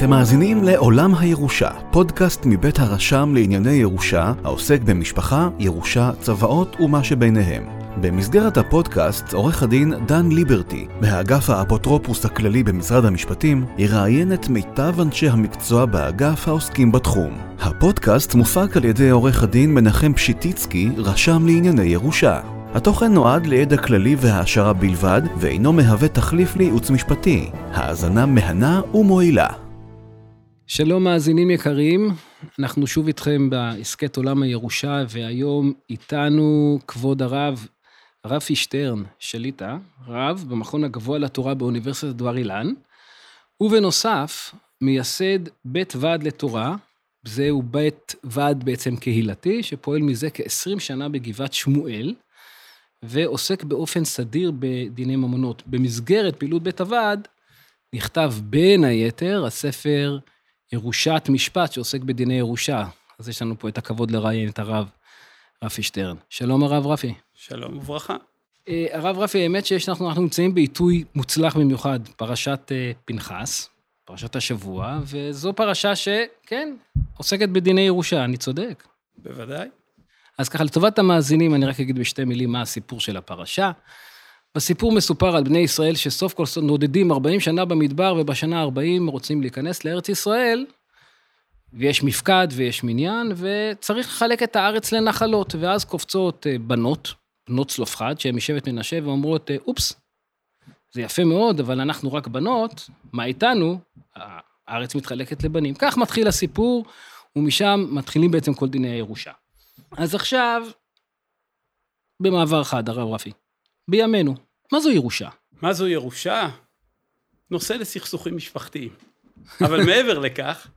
אתם מאזינים לעולם הירושה, פודקאסט מבית הרשם לענייני ירושה, העוסק במשפחה, ירושה, צוואות ומה שביניהם. במסגרת הפודקאסט, עורך הדין דן ליברטי, מהאגף האפוטרופוס הכללי במשרד המשפטים, יראיין את מיטב אנשי המקצוע באגף העוסקים בתחום. הפודקאסט מופק על ידי עורך הדין מנחם פשיטיצקי, רשם לענייני ירושה. התוכן נועד לידע כללי והעשרה בלבד, ואינו מהווה תחליף לייעוץ משפטי. האזנה מהנה ומועילה. שלום מאזינים יקרים, אנחנו שוב איתכם בהסכת עולם הירושה, והיום איתנו כבוד הרב רפי שטרן, שליטה, רב במכון הגבוה לתורה באוניברסיטת דבר אילן, ובנוסף, מייסד בית ועד לתורה, זהו בית ועד בעצם קהילתי, שפועל מזה כ-20 שנה בגבעת שמואל, ועוסק באופן סדיר בדיני ממונות. במסגרת פעילות בית הוועד, נכתב בין היתר הספר ירושת משפט שעוסק בדיני ירושה. אז יש לנו פה את הכבוד לראיין את הרב רפי שטרן. שלום הרב רפי. שלום וברכה. אה, הרב רפי, האמת שאנחנו נמצאים בעיתוי מוצלח במיוחד, פרשת אה, פנחס, פרשת השבוע, וזו פרשה שכן, עוסקת בדיני ירושה, אני צודק. בוודאי. אז ככה, לטובת המאזינים, אני רק אגיד בשתי מילים מה הסיפור של הפרשה. בסיפור מסופר על בני ישראל שסוף כל סוף נודדים 40 שנה במדבר, ובשנה ה-40 רוצים להיכנס לארץ ישראל, ויש מפקד ויש מניין, וצריך לחלק את הארץ לנחלות, ואז קופצות אה, בנות, בנות צלופחד, שהן משבט מנשה, ואומרות, אה, אופס, זה יפה מאוד, אבל אנחנו רק בנות, מה איתנו? הארץ מתחלקת לבנים. כך מתחיל הסיפור, ומשם מתחילים בעצם כל דיני הירושה. אז עכשיו, במעבר חד, הרב רפי, בימינו, מה זו ירושה? מה זו ירושה? נושא לסכסוכים משפחתיים. אבל מעבר לכך,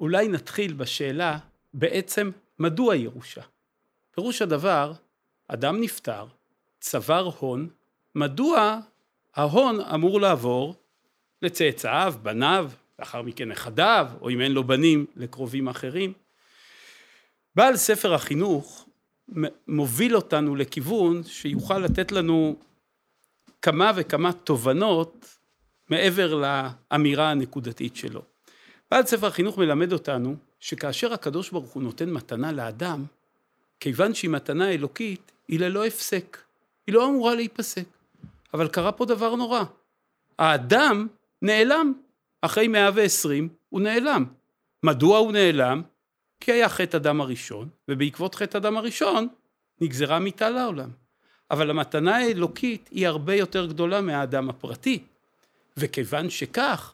אולי נתחיל בשאלה, בעצם, מדוע ירושה? פירוש הדבר, אדם נפטר, צבר הון, מדוע ההון אמור לעבור לצאצאיו, בניו, לאחר מכן נכדיו, או אם אין לו בנים, לקרובים אחרים. בעל ספר החינוך מוביל אותנו לכיוון שיוכל לתת לנו כמה וכמה תובנות מעבר לאמירה הנקודתית שלו. בעל ספר החינוך מלמד אותנו שכאשר הקדוש ברוך הוא נותן מתנה לאדם, כיוון שהיא מתנה אלוקית, היא ללא הפסק. היא לא אמורה להיפסק. אבל קרה פה דבר נורא. האדם נעלם. אחרי 120 הוא נעלם. מדוע הוא נעלם? כי היה חטא אדם הראשון, ובעקבות חטא אדם הראשון נגזרה מיתה לעולם. אבל המתנה האלוקית היא הרבה יותר גדולה מהאדם הפרטי. וכיוון שכך,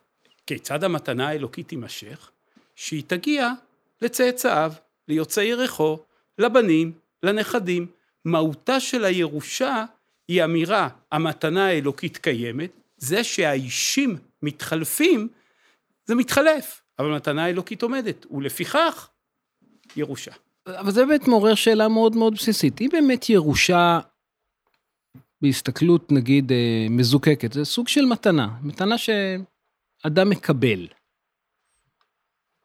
כיצד המתנה האלוקית תימשך? שהיא תגיע לצאצאיו, ליוצאי ירחו, לבנים, לנכדים. מהותה של הירושה היא אמירה, המתנה האלוקית קיימת, זה שהאישים מתחלפים, זה מתחלף, אבל המתנה האלוקית עומדת, ולפיכך ירושה. אבל זה באמת מעורר שאלה מאוד מאוד בסיסית. אם באמת ירושה, בהסתכלות נגיד אה, מזוקקת, זה סוג של מתנה, מתנה שאדם מקבל.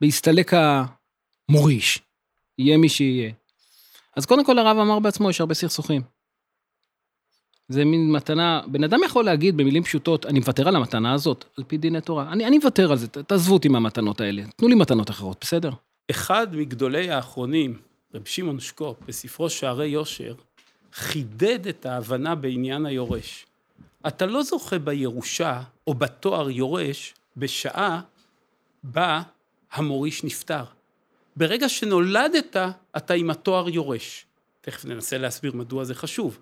בהסתלק המוריש, יהיה מי שיהיה. אז קודם כל הרב אמר בעצמו, יש הרבה סכסוכים. זה מין מתנה, בן אדם יכול להגיד במילים פשוטות, אני מוותר על המתנה הזאת, על פי דיני תורה. אני, אני מוותר על זה, תעזבו אותי מהמתנות האלה, תנו לי מתנות אחרות, בסדר? אחד מגדולי האחרונים, רב שמעון שקופ, בספרו שערי יושר, חידד את ההבנה בעניין היורש. אתה לא זוכה בירושה או בתואר יורש בשעה בה המוריש נפטר. ברגע שנולדת, אתה עם התואר יורש. תכף ננסה להסביר מדוע זה חשוב.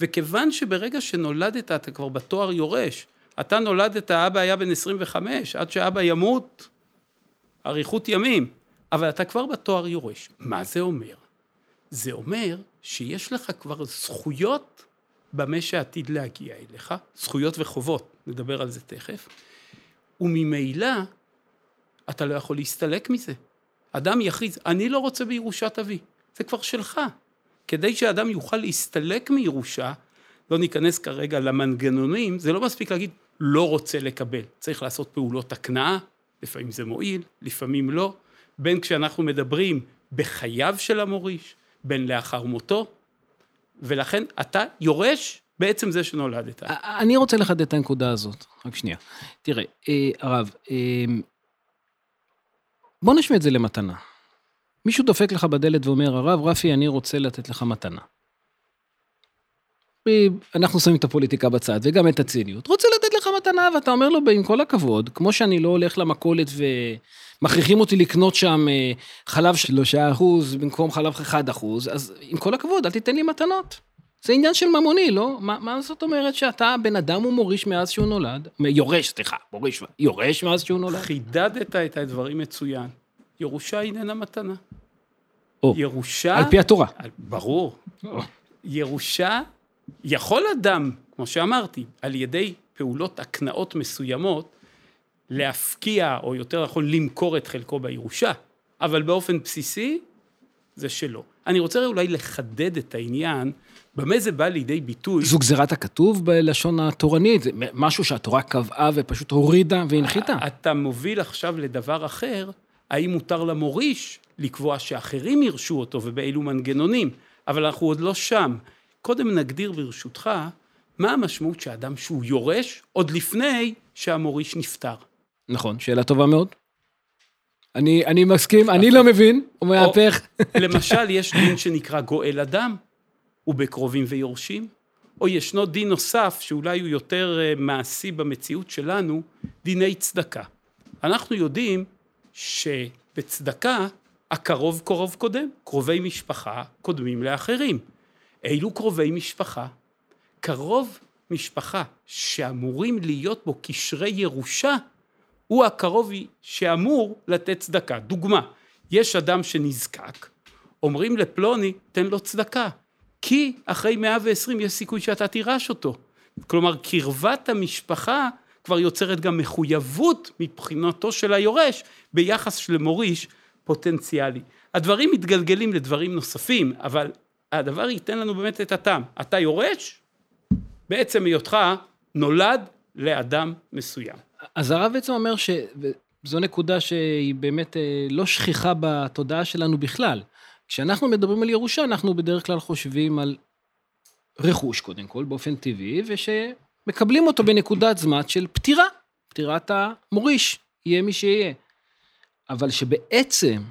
וכיוון שברגע שנולדת אתה כבר בתואר יורש, אתה נולדת, אבא היה בן 25, עד שאבא ימות, אריכות ימים. אבל אתה כבר בתואר יורש. מה זה אומר? זה אומר שיש לך כבר זכויות במה שעתיד להגיע אליך, זכויות וחובות, נדבר על זה תכף, וממילא אתה לא יכול להסתלק מזה. אדם יכריז, אני לא רוצה בירושת אבי, זה כבר שלך. כדי שאדם יוכל להסתלק מירושה, לא ניכנס כרגע למנגנונים, זה לא מספיק להגיד, לא רוצה לקבל. צריך לעשות פעולות הקנאה, לפעמים זה מועיל, לפעמים לא. בין כשאנחנו מדברים בחייו של המוריש, בין לאחר מותו, ולכן אתה יורש בעצם זה שנולדת. אני רוצה לחדד את הנקודה הזאת. רק שנייה. תראה, אה, הרב, אה, בוא נשווה את זה למתנה. מישהו דופק לך בדלת ואומר, הרב רפי, אני רוצה לתת לך מתנה. אנחנו שמים את הפוליטיקה בצד וגם את הציניות. רוצה לתת לך מתנה, ואתה אומר לו, עם כל הכבוד, כמו שאני לא הולך למכולת ומכריחים אותי לקנות שם אה, חלב שלושה אחוז במקום חלב אחד אחוז, אז עם כל הכבוד, אל תיתן לי מתנות. זה עניין של ממוני, לא? מה, מה זאת אומרת שאתה בן אדם ומוריש מאז שהוא נולד? יורש, סליחה, מוריש, יורש מאז שהוא נולד? חידדת את הדברים מצוין. ירושה איננה מתנה. או, ירושה... על פי התורה. ברור. ירושה, יכול אדם, כמו שאמרתי, על ידי פעולות הקנאות מסוימות, להפקיע, או יותר נכון למכור את חלקו בירושה, אבל באופן בסיסי, זה שלא. אני רוצה אולי לחדד את העניין, במה זה בא לידי ביטוי. זו גזירת הכתוב בלשון התורנית, זה משהו שהתורה קבעה ופשוט הורידה והנחיתה. אתה מוביל עכשיו לדבר אחר, האם מותר למוריש לקבוע שאחרים ירשו אותו ובאילו מנגנונים, אבל אנחנו עוד לא שם. קודם נגדיר ברשותך, מה המשמעות שאדם שהוא יורש עוד לפני שהמוריש נפטר. נכון, שאלה טובה מאוד. אני, אני מסכים, אני לא מבין, הוא מהפך. למשל, יש דין שנקרא גואל אדם, הוא בקרובים ויורשים, או ישנו דין נוסף, שאולי הוא יותר אה, מעשי במציאות שלנו, דיני צדקה. אנחנו יודעים שבצדקה הקרוב קרוב קודם, קרובי משפחה קודמים לאחרים. אילו קרובי משפחה? קרוב משפחה שאמורים להיות בו קשרי ירושה, הוא הקרוב שאמור לתת צדקה. דוגמה, יש אדם שנזקק, אומרים לפלוני, תן לו צדקה, כי אחרי 120 יש סיכוי שאתה תירש אותו. כלומר, קרבת המשפחה כבר יוצרת גם מחויבות מבחינתו של היורש ביחס של מוריש פוטנציאלי. הדברים מתגלגלים לדברים נוספים, אבל הדבר ייתן לנו באמת את הטעם. אתה יורש, בעצם היותך נולד לאדם מסוים. אז הרב בעצם אומר שזו נקודה שהיא באמת אה, לא שכיחה בתודעה שלנו בכלל. כשאנחנו מדברים על ירושה, אנחנו בדרך כלל חושבים על רכוש, קודם כל, באופן טבעי, ושמקבלים אותו בנקודת זמן של פטירה, פטירת המוריש, יהיה מי שיהיה. אבל שבעצם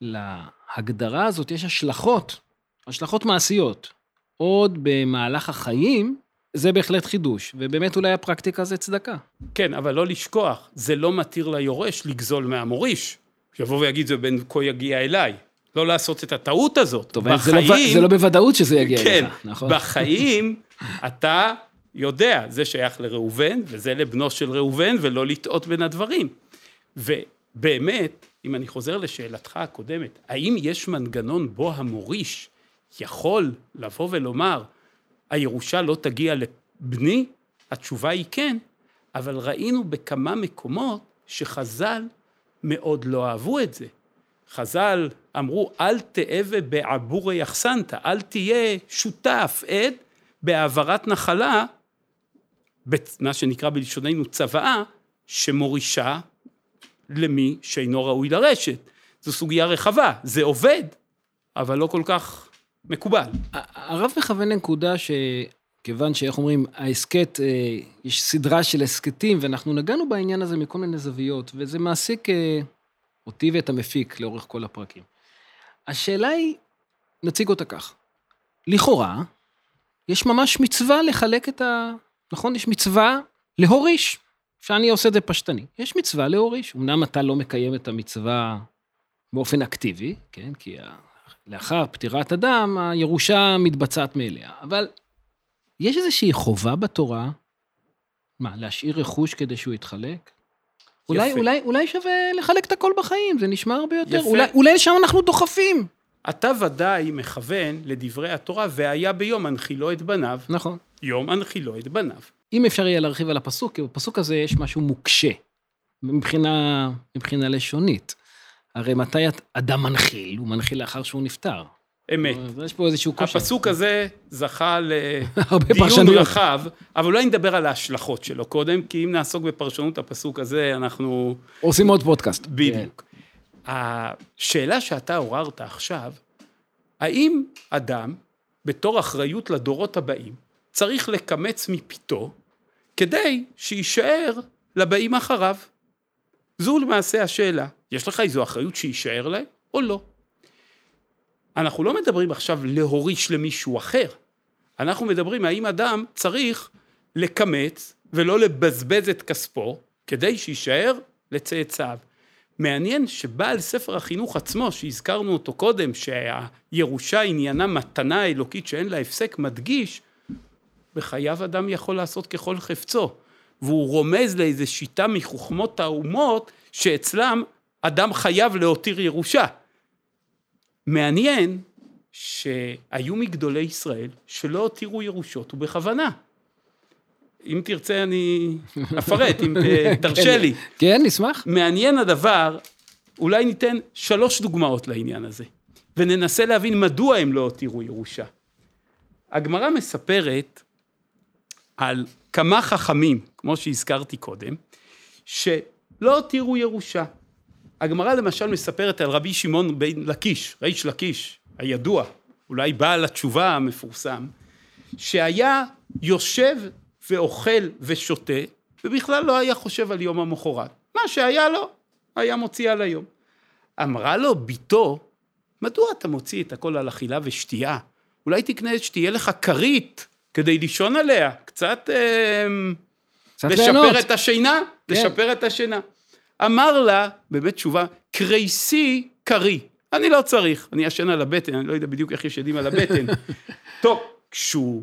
להגדרה הזאת יש השלכות, השלכות מעשיות. עוד במהלך החיים, זה בהחלט חידוש, ובאמת אולי הפרקטיקה זה צדקה. כן, אבל לא לשכוח, זה לא מתיר ליורש לגזול מהמוריש. שיבוא ויגיד זה בין כה יגיע אליי. לא לעשות את הטעות הזאת. טוב, בחיים... זה, לא, זה לא בוודאות שזה יגיע כן, אליך, נכון? בחיים אתה יודע, זה שייך לראובן, וזה לבנו של ראובן, ולא לטעות בין הדברים. ובאמת, אם אני חוזר לשאלתך הקודמת, האם יש מנגנון בו המוריש יכול לבוא ולומר, הירושה לא תגיע לבני? התשובה היא כן, אבל ראינו בכמה מקומות שחז"ל מאוד לא אהבו את זה. חז"ל אמרו, אל תאבה בעבורי אחסנת, אל תהיה שותף, עד, בהעברת נחלה, מה שנקרא בלשוננו צוואה, שמורישה למי שאינו ראוי לרשת. זו סוגיה רחבה, זה עובד, אבל לא כל כך מקובל. הרב מכוון לנקודה שכיוון שאיך אומרים, ההסכת, אה, יש סדרה של הסכתים, ואנחנו נגענו בעניין הזה מכל מיני זוויות, וזה מעסיק אה, אותי ואת המפיק לאורך כל הפרקים. השאלה היא, נציג אותה כך. לכאורה, יש ממש מצווה לחלק את ה... נכון? יש מצווה להוריש. שאני עושה את זה פשטני. יש מצווה להוריש. אמנם אתה לא מקיים את המצווה באופן אקטיבי, כן? כי לאחר פטירת אדם, הירושה מתבצעת מאליה. אבל יש איזושהי חובה בתורה, מה, להשאיר רכוש כדי שהוא יתחלק? אולי, אולי, אולי שווה לחלק את הכל בחיים, זה נשמע הרבה יותר. יפה. אולי, אולי לשם אנחנו דוחפים. אתה ודאי מכוון לדברי התורה, והיה ביום הנחילו את בניו. נכון. יום הנחילו את בניו. אם אפשר יהיה להרחיב על הפסוק, כי בפסוק הזה יש משהו מוקשה, מבחינה, מבחינה לשונית. הרי מתי אדם מנחיל? הוא מנחיל לאחר שהוא נפטר. אמת. יש פה איזשהו קושי. הפסוק הזה זכה לדיון רחב, אבל אולי נדבר על ההשלכות שלו קודם, כי אם נעסוק בפרשנות הפסוק הזה, אנחנו... עושים עוד פודקאסט. בדיוק. השאלה שאתה עוררת עכשיו, האם אדם בתור אחריות לדורות הבאים, צריך לקמץ מפיתו כדי שיישאר לבאים אחריו. זו למעשה השאלה. יש לך איזו אחריות שיישאר להם או לא? אנחנו לא מדברים עכשיו להוריש למישהו אחר. אנחנו מדברים האם אדם צריך לקמץ ולא לבזבז את כספו כדי שיישאר לצאצאיו. מעניין שבעל ספר החינוך עצמו, שהזכרנו אותו קודם, שהירושה עניינה מתנה אלוקית שאין לה הפסק, מדגיש, בחייו אדם יכול לעשות ככל חפצו. והוא רומז לאיזו שיטה מחוכמות האומות, שאצלם אדם חייב להותיר ירושה. מעניין שהיו מגדולי ישראל שלא הותירו ירושות, ובכוונה. אם תרצה אני אפרט, אם תרשה כן, לי. כן, נשמח. מעניין הדבר, אולי ניתן שלוש דוגמאות לעניין הזה, וננסה להבין מדוע הם לא הותירו ירושה. הגמרא מספרת על כמה חכמים, כמו שהזכרתי קודם, שלא הותירו ירושה. הגמרא למשל מספרת על רבי שמעון בן לקיש, ריש לקיש, הידוע, אולי בעל התשובה המפורסם, שהיה יושב ואוכל ושותה, ובכלל לא היה חושב על יום המחרת. מה שהיה לו, היה מוציא על היום. אמרה לו בתו, מדוע אתה מוציא את הכל על אכילה ושתייה? אולי תקנה שתהיה לך כרית כדי לישון עליה, קצת, אה, קצת לשפר ליהנות. את השינה, כן. לשפר את השינה. אמר לה, באמת תשובה, קרייסי קרי. אני לא צריך, אני ישן על הבטן, אני לא יודע בדיוק איך ישנים על הבטן. טוב, כשהוא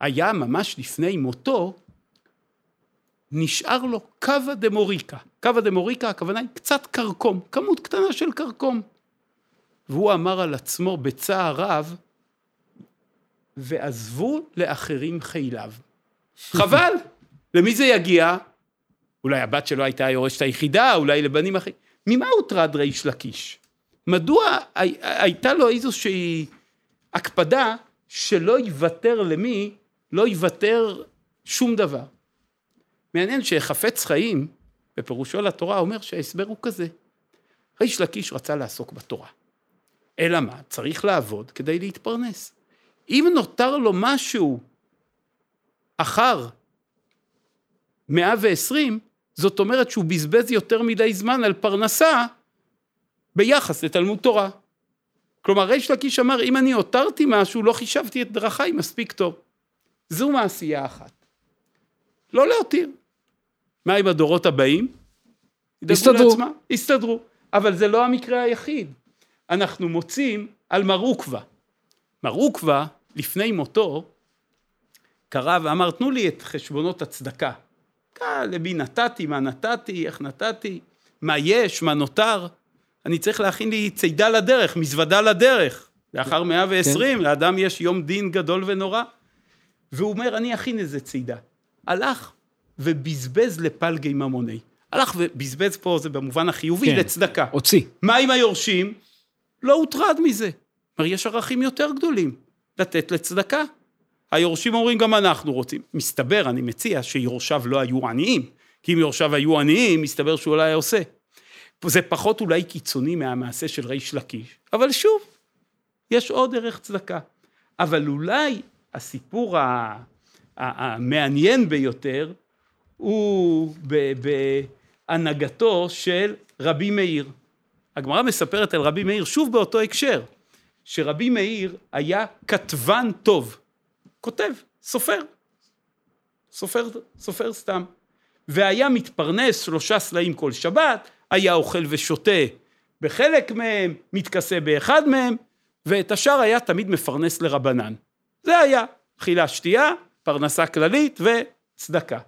היה ממש לפני מותו, נשאר לו קווה דמוריקה. קווה דמוריקה, הכוונה היא קצת כרכום, כמות קטנה של כרכום. והוא אמר על עצמו בצער רב, ועזבו לאחרים חיליו. חבל, למי זה יגיע? אולי הבת שלו הייתה היורשת היחידה, אולי לבנים אחרים. ממה הוטרד ריש לקיש? מדוע הי- הייתה לו איזושהי הקפדה שלא יוותר למי, לא יוותר שום דבר? מעניין שחפץ חיים, בפירושו לתורה, אומר שההסבר הוא כזה. ריש לקיש רצה לעסוק בתורה. אלא מה? צריך לעבוד כדי להתפרנס. אם נותר לו משהו אחר 120, זאת אומרת שהוא בזבז יותר מדי זמן על פרנסה ביחס לתלמוד תורה. כלומר, ריש לקיש אמר, אם אני הותרתי משהו, לא חישבתי את דרכיי מספיק טוב. זו מעשייה אחת. לא להותיר. מה עם הדורות הבאים? לעצמם, יסתדרו. אבל זה לא המקרה היחיד. אנחנו מוצאים על מר עוקווה. מר עוקווה, לפני מותו, קרא ואמר, תנו לי את חשבונות הצדקה. קרא, למי נתתי, מה נתתי, איך נתתי, מה יש, מה נותר. אני צריך להכין לי צידה לדרך, מזוודה לדרך. לאחר 120, כן. לאדם יש יום דין גדול ונורא. והוא אומר, אני אכין איזה צידה. הלך ובזבז לפלגי ממוני. הלך ובזבז פה, זה במובן החיובי, כן. כן. לצדקה. הוציא. מה עם היורשים? לא הוטרד מזה. כלומר, יש ערכים יותר גדולים, לתת לצדקה. היורשים אומרים, גם אנחנו רוצים. מסתבר, אני מציע, שיורשיו לא היו עניים, כי אם יורשיו היו עניים, מסתבר שהוא היה עושה. זה פחות אולי קיצוני מהמעשה של ריש לקיש, אבל שוב, יש עוד ערך צדקה. אבל אולי הסיפור המעניין ביותר הוא בהנהגתו של רבי מאיר. הגמרא מספרת על רבי מאיר, שוב באותו הקשר, שרבי מאיר היה כתבן טוב, כותב, סופר, סופר, סופר סתם, והיה מתפרנס שלושה סלעים כל שבת, היה אוכל ושותה בחלק מהם, מתכסה באחד מהם, ואת השאר היה תמיד מפרנס לרבנן. זה היה, אכילה שתייה, פרנסה כללית וצדקה.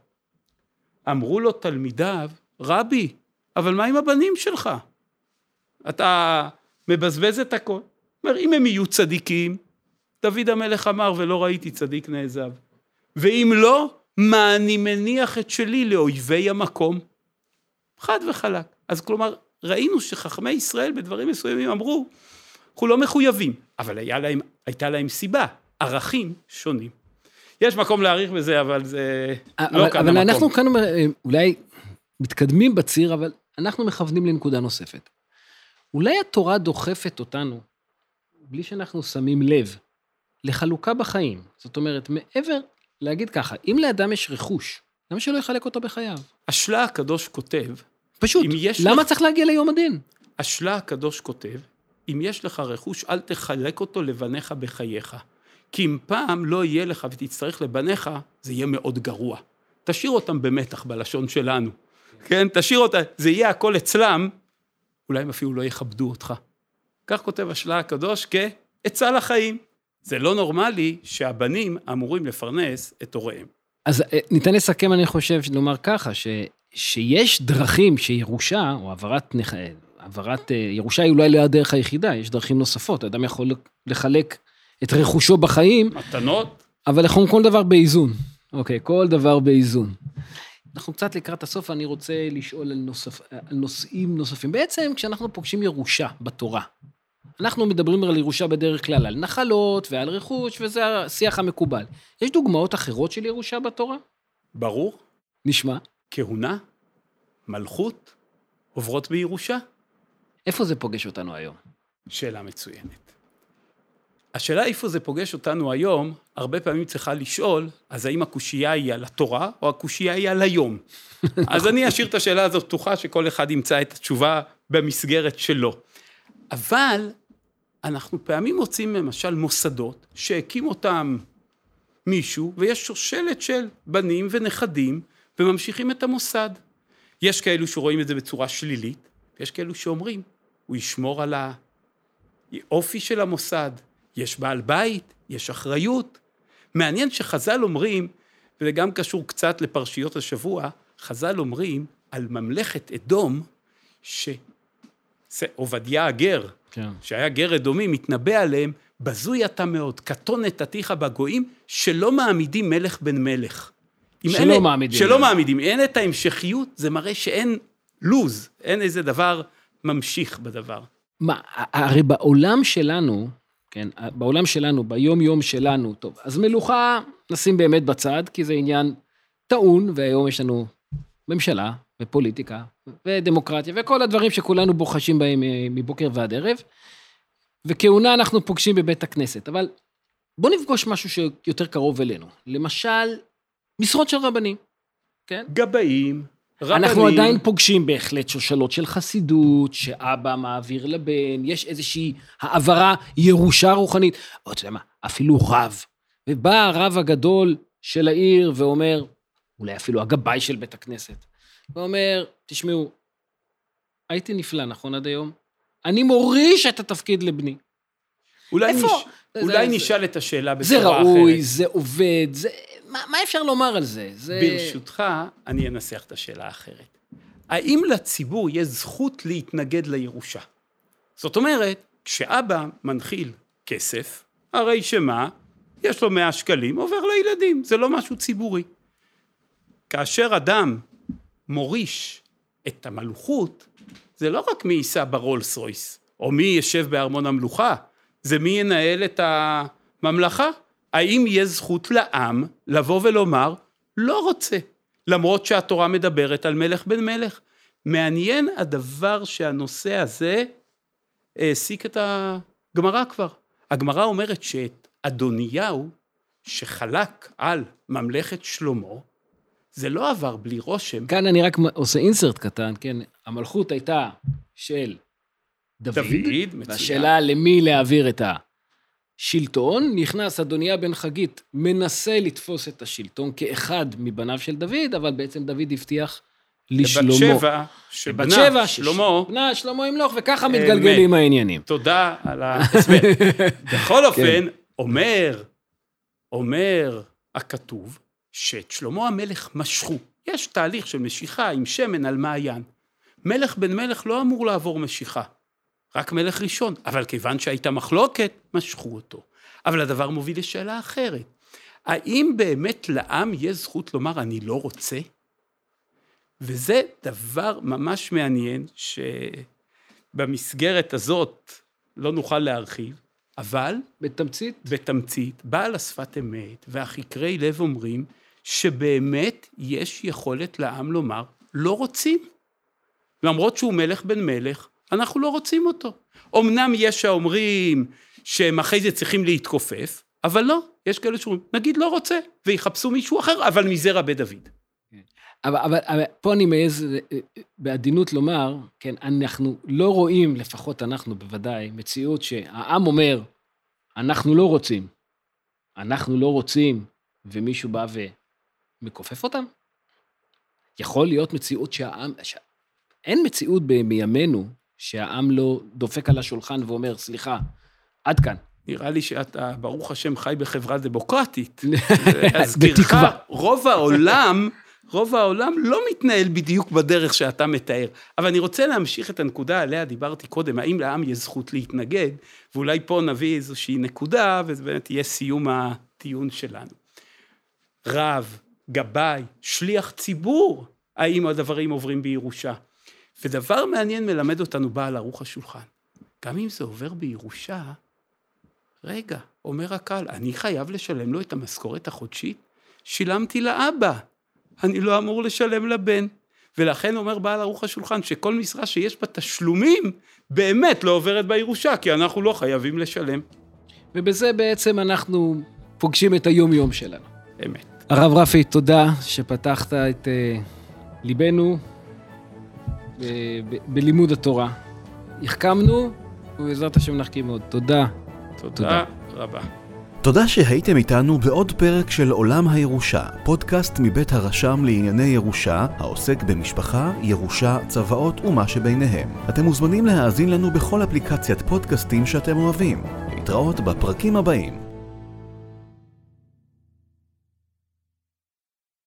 אמרו לו תלמידיו, רבי, אבל מה עם הבנים שלך? אתה מבזבז את הכל. אומר, אם הם יהיו צדיקים, דוד המלך אמר, ולא ראיתי צדיק נעזב. ואם לא, מה אני מניח את שלי לאויבי המקום? חד וחלק. אז כלומר, ראינו שחכמי ישראל בדברים מסוימים אמרו, אנחנו לא מחויבים, אבל היה להם, הייתה להם סיבה, ערכים שונים. יש מקום להעריך בזה, אבל זה לא אבל, כאן אבל המקום. אנחנו כאן אה, אולי מתקדמים בציר, אבל אנחנו מכוונים לנקודה נוספת. אולי התורה דוחפת אותנו, בלי שאנחנו שמים לב, לחלוקה בחיים. זאת אומרת, מעבר, להגיד ככה, אם לאדם יש רכוש, למה שלא יחלק אותו בחייו? השלה הקדוש כותב, פשוט, אם יש למה לך- צריך להגיע ליום הדין? השלה הקדוש כותב, אם יש לך רכוש, אל תחלק אותו לבניך בחייך. כי אם פעם לא יהיה לך ותצטרך לבניך, זה יהיה מאוד גרוע. תשאיר אותם במתח בלשון שלנו. כן, תשאיר אותם, זה יהיה הכל אצלם, אולי הם אפילו לא יכבדו אותך. כך כותב השלה הקדוש כעצה לחיים. זה לא נורמלי שהבנים אמורים לפרנס את הוריהם. אז אה, ניתן לסכם, אני חושב, לומר ככה, ש, שיש דרכים שירושה, או העברת. אה, העברת אה, ירושה היא אולי לא הדרך היחידה, יש דרכים נוספות. אדם יכול לחלק את רכושו בחיים, מתנות, אבל לכם כל דבר באיזון. אוקיי, כל דבר באיזון. אנחנו קצת לקראת הסוף, אני רוצה לשאול על, נוסף, על נושאים נוספים. בעצם, כשאנחנו פוגשים ירושה בתורה, אנחנו מדברים על ירושה בדרך כלל, על נחלות ועל רכוש, וזה השיח המקובל. יש דוגמאות אחרות של ירושה בתורה? ברור, נשמע. כהונה, מלכות, עוברות בירושה. איפה זה פוגש אותנו היום? שאלה מצוינת. השאלה איפה זה פוגש אותנו היום, הרבה פעמים צריכה לשאול, אז האם הקושייה היא על התורה, או הקושייה היא על היום? אז אני אשאיר את השאלה הזאת פתוחה, שכל אחד ימצא את התשובה במסגרת שלו. אבל אנחנו פעמים מוצאים למשל מוסדות שהקים אותם מישהו, ויש שושלת של בנים ונכדים, וממשיכים את המוסד. יש כאלו שרואים את זה בצורה שלילית, ויש כאלו שאומרים, הוא ישמור על האופי של המוסד, יש בעל בית, יש אחריות. מעניין שחז"ל אומרים, וזה גם קשור קצת לפרשיות השבוע, חז"ל אומרים על ממלכת אדום, שעובדיה הגר, כן. שהיה גר אדומי, מתנבא עליהם, בזוי אתה מאוד, קטון נתתיך בגויים, שלא מעמידים מלך בן מלך. שלא אין- מעמידים שלא. מעמידים. אין את ההמשכיות, זה מראה שאין לוז, אין איזה דבר ממשיך בדבר. מה, הרי בעולם שלנו, כן, בעולם שלנו, ביום-יום שלנו, טוב, אז מלוכה נשים באמת בצד, כי זה עניין טעון, והיום יש לנו ממשלה, ופוליטיקה, ודמוקרטיה, וכל הדברים שכולנו בוחשים בהם אה, מבוקר ועד ערב, וכהונה אנחנו פוגשים בבית הכנסת. אבל בואו נפגוש משהו שיותר קרוב אלינו. למשל, משרות של רבנים, כן? גבאים, רבנים. אנחנו עדיין פוגשים בהחלט שושלות של חסידות, שאבא מעביר לבן, יש איזושהי העברה, ירושה רוחנית. או אתה יודע מה, אפילו רב. ובא הרב הגדול של העיר ואומר, אולי אפילו הגבאי של בית הכנסת, ואומר, תשמעו, הייתי נפלא, נכון עד היום? אני מוריש את התפקיד לבני. אולי, איפה? נש... זה- אולי זה- נשאל את השאלה בצורה זה אחרת. ראוי, זה עובד, זה... מה, מה אפשר לומר על זה? זה... ברשותך, אני אנסח את השאלה האחרת. האם לציבור יש זכות להתנגד לירושה? זאת אומרת, כשאבא מנחיל כסף, הרי שמה? יש לו 100 שקלים, עובר לילדים, זה לא משהו ציבורי. כאשר אדם מוריש את המלוכות, זה לא רק מי ייסע ברולס רויס, או מי ישב בארמון המלוכה, זה מי ינהל את הממלכה. האם יש זכות לעם לבוא ולומר, לא רוצה, למרות שהתורה מדברת על מלך בן מלך. מעניין הדבר שהנושא הזה העסיק את הגמרא כבר. הגמרא אומרת שאת אדוניהו, שחלק על ממלכת שלמה, זה לא עבר בלי רושם. כאן אני רק עושה אינסרט קטן, כן? המלכות הייתה של דוד, דוד, מצוין. והשאלה למי להעביר את השלטון, נכנס אדוניה בן חגית, מנסה לתפוס את השלטון כאחד מבניו של דוד, אבל בעצם דוד הבטיח לשלמה. בת שבע, שבנה שבע, שלמה, בנה שלמה ימלוך, וככה מתגלגלים העניינים. תודה על ההסבר. בכל אופן, אומר, אומר הכתוב, שאת שלמה המלך משכו. יש תהליך של משיכה עם שמן על מעיין. מלך בן מלך לא אמור לעבור משיכה, רק מלך ראשון. אבל כיוון שהייתה מחלוקת, משכו אותו. אבל הדבר מוביל לשאלה אחרת. האם באמת לעם יש זכות לומר, אני לא רוצה? וזה דבר ממש מעניין, שבמסגרת הזאת לא נוכל להרחיב, אבל בתמצית, בתמצית, בעל השפת אמת והחקרי לב אומרים שבאמת יש יכולת לעם לומר, לא רוצים. למרות שהוא מלך בן מלך, אנחנו לא רוצים אותו. אמנם יש האומרים שהם אחרי זה צריכים להתכופף, אבל לא, יש כאלה שאומרים, נגיד לא רוצה, ויחפשו מישהו אחר, אבל מזרע בית דוד. אבל, אבל, אבל פה אני מעז אה, בעדינות לומר, כן, אנחנו לא רואים, לפחות אנחנו בוודאי, מציאות שהעם אומר, אנחנו לא רוצים, אנחנו לא רוצים, ומישהו בא ומכופף אותם? יכול להיות מציאות שהעם, ש... אין מציאות בימינו שהעם לא דופק על השולחן ואומר, סליחה, עד כאן. נראה לי שאתה, ברוך השם, חי בחברה דמוקרטית. בתקווה. רוב העולם, רוב העולם לא מתנהל בדיוק בדרך שאתה מתאר. אבל אני רוצה להמשיך את הנקודה עליה דיברתי קודם, האם לעם יש זכות להתנגד, ואולי פה נביא איזושהי נקודה, וזה באמת יהיה סיום הטיעון שלנו. רב, גבאי, שליח ציבור, האם הדברים עוברים בירושה. ודבר מעניין מלמד אותנו בעל ערוך השולחן. גם אם זה עובר בירושה, רגע, אומר הקהל, אני חייב לשלם לו את המשכורת החודשית? שילמתי לאבא, אני לא אמור לשלם לבן. ולכן אומר בעל ערוך השולחן שכל משרה שיש בה תשלומים באמת לא עוברת בירושה, כי אנחנו לא חייבים לשלם. ובזה בעצם אנחנו פוגשים את היום-יום שלנו. אמת. הרב רפי, תודה שפתחת את uh, ליבנו ב- ב- בלימוד התורה. החכמנו, ובעזרת השם נחכים עוד. תודה. תודה, תודה. רבה. תודה שהייתם איתנו בעוד פרק של עולם הירושה, פודקאסט מבית הרשם לענייני ירושה, העוסק במשפחה, ירושה, צוואות ומה שביניהם. אתם מוזמנים להאזין לנו בכל אפליקציית פודקאסטים שאתם אוהבים. להתראות בפרקים הבאים.